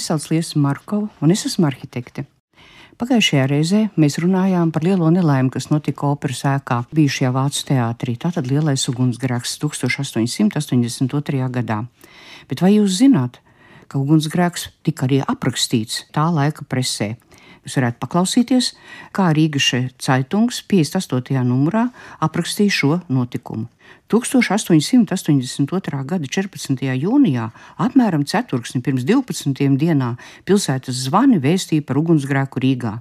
Mani sauc Liesa Markova, un es esmu arhitekte. Pagājušajā reizē mēs runājām par lielo nelaimi, kas notika operas ēkā, bijušajā Vācu teātrī. Tātad lielais ugunsgrēks 1882. gadā. Bet vai jūs zināt, ka ugunsgrēks tika arī aprakstīts tā laika presē? Jūs varētu paklausīties, kā Rīgas Caitungs 58. numurā aprakstīja šo notikumu. 1882. gada 14. jūnijā, apmēram ceturksni pirms 12 dienā, pilsētas zvani vēstīja par ugunsgrēku Rīgā.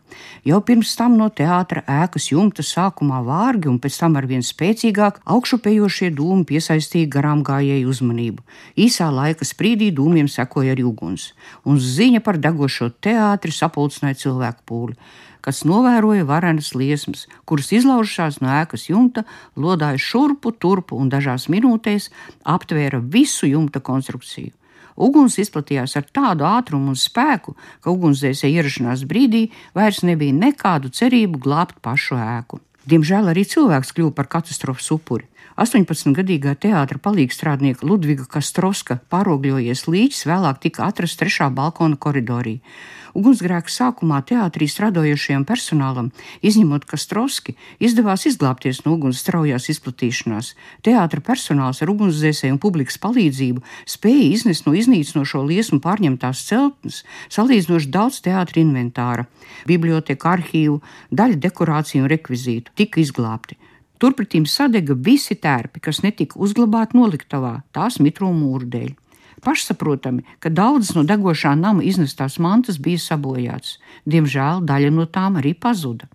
Jau pirms tam no teātra ēkas jumta sākumā vārgi un pēc tam ar vien spēcīgāk augšupējošie dūmi piesaistīja garām gājēju uzmanību. Īsā laika sprīdī dūmiem sekoja arī uguns, un ziņa par degošo teātri sapulcināja cilvēku pūli kas novēroja varenas liesmas, kuras izlaužās no ēkas jumta, lodāja šurpu, turpu un dažās minūtēs aptvēra visu jumta konstrukciju. Uguns izplatījās ar tādu ātrumu un spēku, ka ugunsdzēsēji ierašanās brīdī vairs nebija nekādu cerību glābt pašu ēku. Diemžēl arī cilvēks kļuva par katastrofas upuri. 18-gadīgā teātra palīgstrādnieka Ludviga Kastroska pārogļojies līķis, vēlāk tika atrasts trešā balkona koridorī. Ugunsgrēka sākumā teātrī strādājošajam personālam, izņemot Kastroski, izdevās izglābties no uguns straujās izplatīšanās. Teātra personāls ar ugunsdzēsēju un publikas palīdzību spēja iznest no iznīcinošo liesmu pārņemtās celtnes salīdzinoši daudz teātra inventāra. Biblioteka, arhīvu, daļa dekorāciju un rekvizītu tika izglābti. Turpretīm sadega visi tērpi, kas netika uzglabāti noliktavā, tās mitro mūru dēļ. Pašsaprotami, ka daudzas no degošā nama iznestās mantas bija sabojātas. Diemžēl daļa no tām arī pazuda.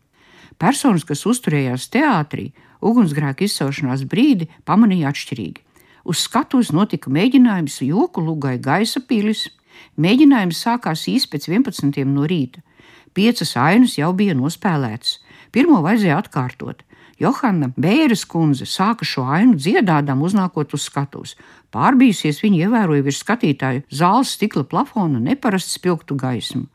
Personas, kas uzturējās teātrī, ugunsgrēka izcelšanās brīdi pamanīja atšķirīgi. Uz skatuves notika mēģinājums joku lugai gaisa pilis. Mēģinājums sākās īsi pēc 11. no rīta. Piecas ainas jau bija nospēlētas. Pirmo vajadzēja atkārtot. Johana Bēras kundze sāka šo ainu dziedādām, uznākot uz skatuves. Pārbījusies, viņa ievēroja virs skatītāju zāles stikla plafona neparastu spilgtu gaismu.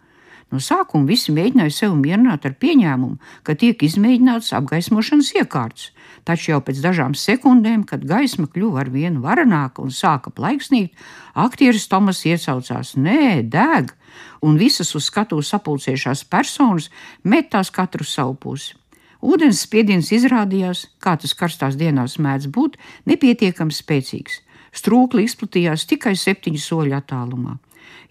No sākuma visi mēģināja sevi mierināt ar pieņēmumu, ka tiek izmēģināts apgaismošanas iekārts, taču jau pēc dažām sekundēm, kad gaisma kļuva ar vienu varenāka un sāka plaiksnīt, aktieris Tomas iesaucās: Nē, deg! Un visas uz skatuves sapulcējušās personas metās katru savu pusi. Ūdens spiediens izrādījās, kā tas karstās dienās mēdz būt, nepietiekami spēcīgs. Strūkli izplatījās tikai septiņu soļu attālumā.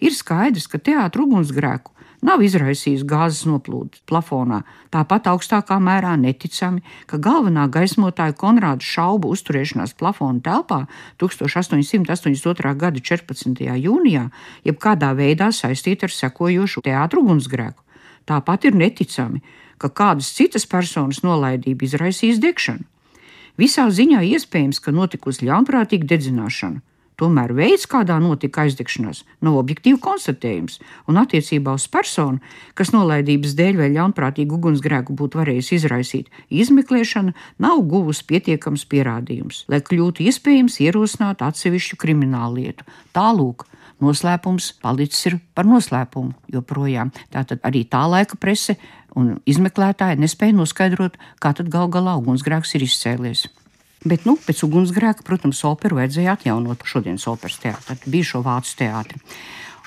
Ir skaidrs, ka teātris ugunsgrēku nav izraisījis gāzes noplūdi plafonā. Tāpat augstākā mērā neticami, ka galvenā gaismotāja Konrāda šaubu uzturēšanās plafona telpā 1882. gada 14. jūnijā jebkādā veidā saistīta ar sekojošu teātru ugunsgrēku. Tāpat ir neticami, ka kādas citas personas nolaidība izraisīs degšanu. Visā ziņā iespējams, ka notikusi ļaunprātīga dedzināšana. Tomēr veids, kādā notika aizdegšanās, nav objektīvi konstatējums, un attiecībā uz personu, kas nolaidības dēļ vai ļaunprātīgu ugunsgrēku būtu varējusi izraisīt, izmeklēšana nav guvusi pietiekams pierādījums, lai kļūtu iespējams ierosināt atsevišķu kriminālu lietu. Tālūk, noslēpums palicis par noslēpumu joprojām. Tātad arī tā laika prese un izmeklētāji nespēja noskaidrot, kā tad gal galā ugunsgrēks ir izcēlies. Bet, nu, pēc ugunsgrēka, protams, operu vajadzēja atjaunot šodienas operas teātri, bijušo vācu teātri.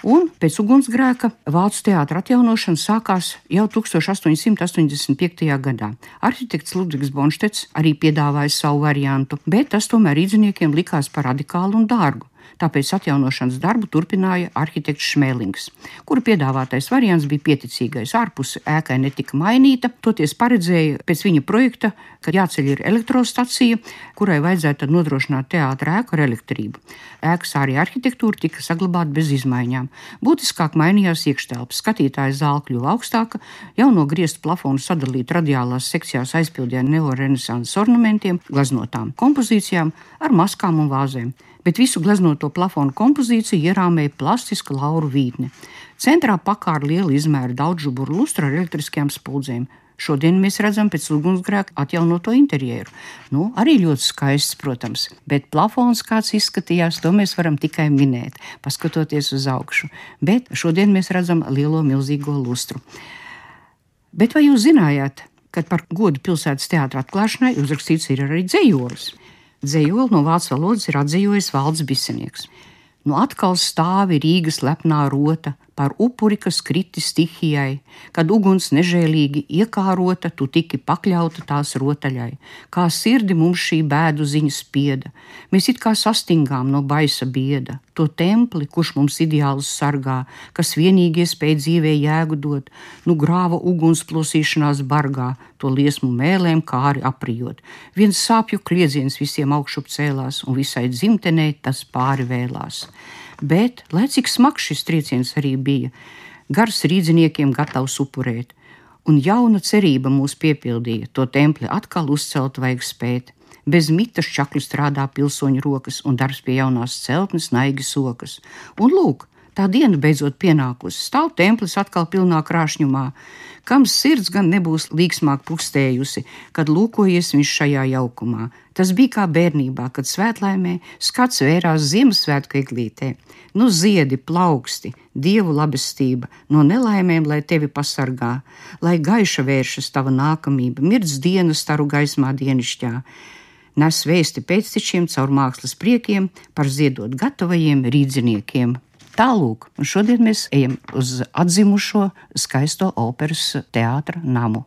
Un pēc ugunsgrēka Vācu teātra atjaunošana sākās jau 1885. gadā. Arhitekts Ludvigs Bonštets arī piedāvāja savu variantu, bet tas tomēr rīzniekiem likās par radikālu un dārgu tāpēc atjaunošanas darbu turpināja arhitekts Šmēlings, kura piedāvātais variants bija pieticīgais. Ārpuse ēkai netika mainīta, toties paredzēja pēc viņa projekta, ka jāceļ ir elektrostacija, kurai vajadzētu nodrošināt teātra ēku ar elektrību. Ēkas arī arhitektūra tika saglabāta bez izmaiņām. Būtiskāk mainījās iekštelpa. Skatītāja zāle kļuva augstāka, jauno griestu plafonu sadalīt radiālās sekcijās aizpildīja neorenesanses ornamentiem, glaznotām kompozīcijām ar maskām un vāzēm bet visu gleznoto plafonu kompozīciju ierāmēja plastiska lauru vītne. Centrā pakāra liela izmēra daudzžuburu lustra ar elektriskajām spuldzēm. Šodien mēs redzam pēc ugunsgrēka atjaunoto interjeru. Nu, arī ļoti skaists, protams, bet plafons kāds izskatījās, to mēs varam tikai minēt, paskatoties uz augšu. Bet šodien mēs redzam lielo milzīgo lustru. Bet vai jūs zinājāt, ka par godu pilsētas teātra atklāšanai uzrakstīts ir arī dzējolis? Dzējoli no vācu valodas ir atzījis Valds Bisenieks. Nu atkal stāvi Rīgas lepnā rota, par upuri, kas kriti stihijai, kad uguns nežēlīgi iekārota, tu tiki pakļauta tās rotaļai, kā sirdi mums šī bēdu ziņa spieda. Mēs it kā sastingām no baisa bieda, to templi, kurš mums ideālus sargā, kas vienīgie spēj dzīvē jēgu dot, nu grāva uguns plosīšanās bargā, to liesmu mēlēm kāri aprijot. Viens sāpju kliedziens visiem augšup cēlās, un visai dzimtenei tas pāri vēlās bet, lai cik smags šis trieciens arī bija, gars rīdziniekiem gatavs upurēt, un jauna cerība mūs piepildīja, to templi atkal uzcelt vajag spēt. Bez mitas čakli strādā pilsoņu rokas, un darbs pie jaunās celtnes naigi sokas. Un lūk, Tā diena beidzot pienākusi. Stāv templis atkal pilnā krāšņumā, kam sirds gan nebūs līksmāk pukstējusi, kad lūkojies viņš šajā jaukumā. Tas bija kā bērnībā, kad svētlaimē skats vērās Ziemassvētku eglītē. Nu, ziedi, plauksti, dievu labestība, no nelaimēm, lai tevi pasargā, lai gaiša vēršas tava nākamība, mirdz dienas staru gaismā dienišķā nes vēsti pēctečiem caur mākslas priekiem par ziedot gatavajiem rīdziniekiem. Tālūk, šodien mēs ejam uz atzimušo skaisto operas teātra namu.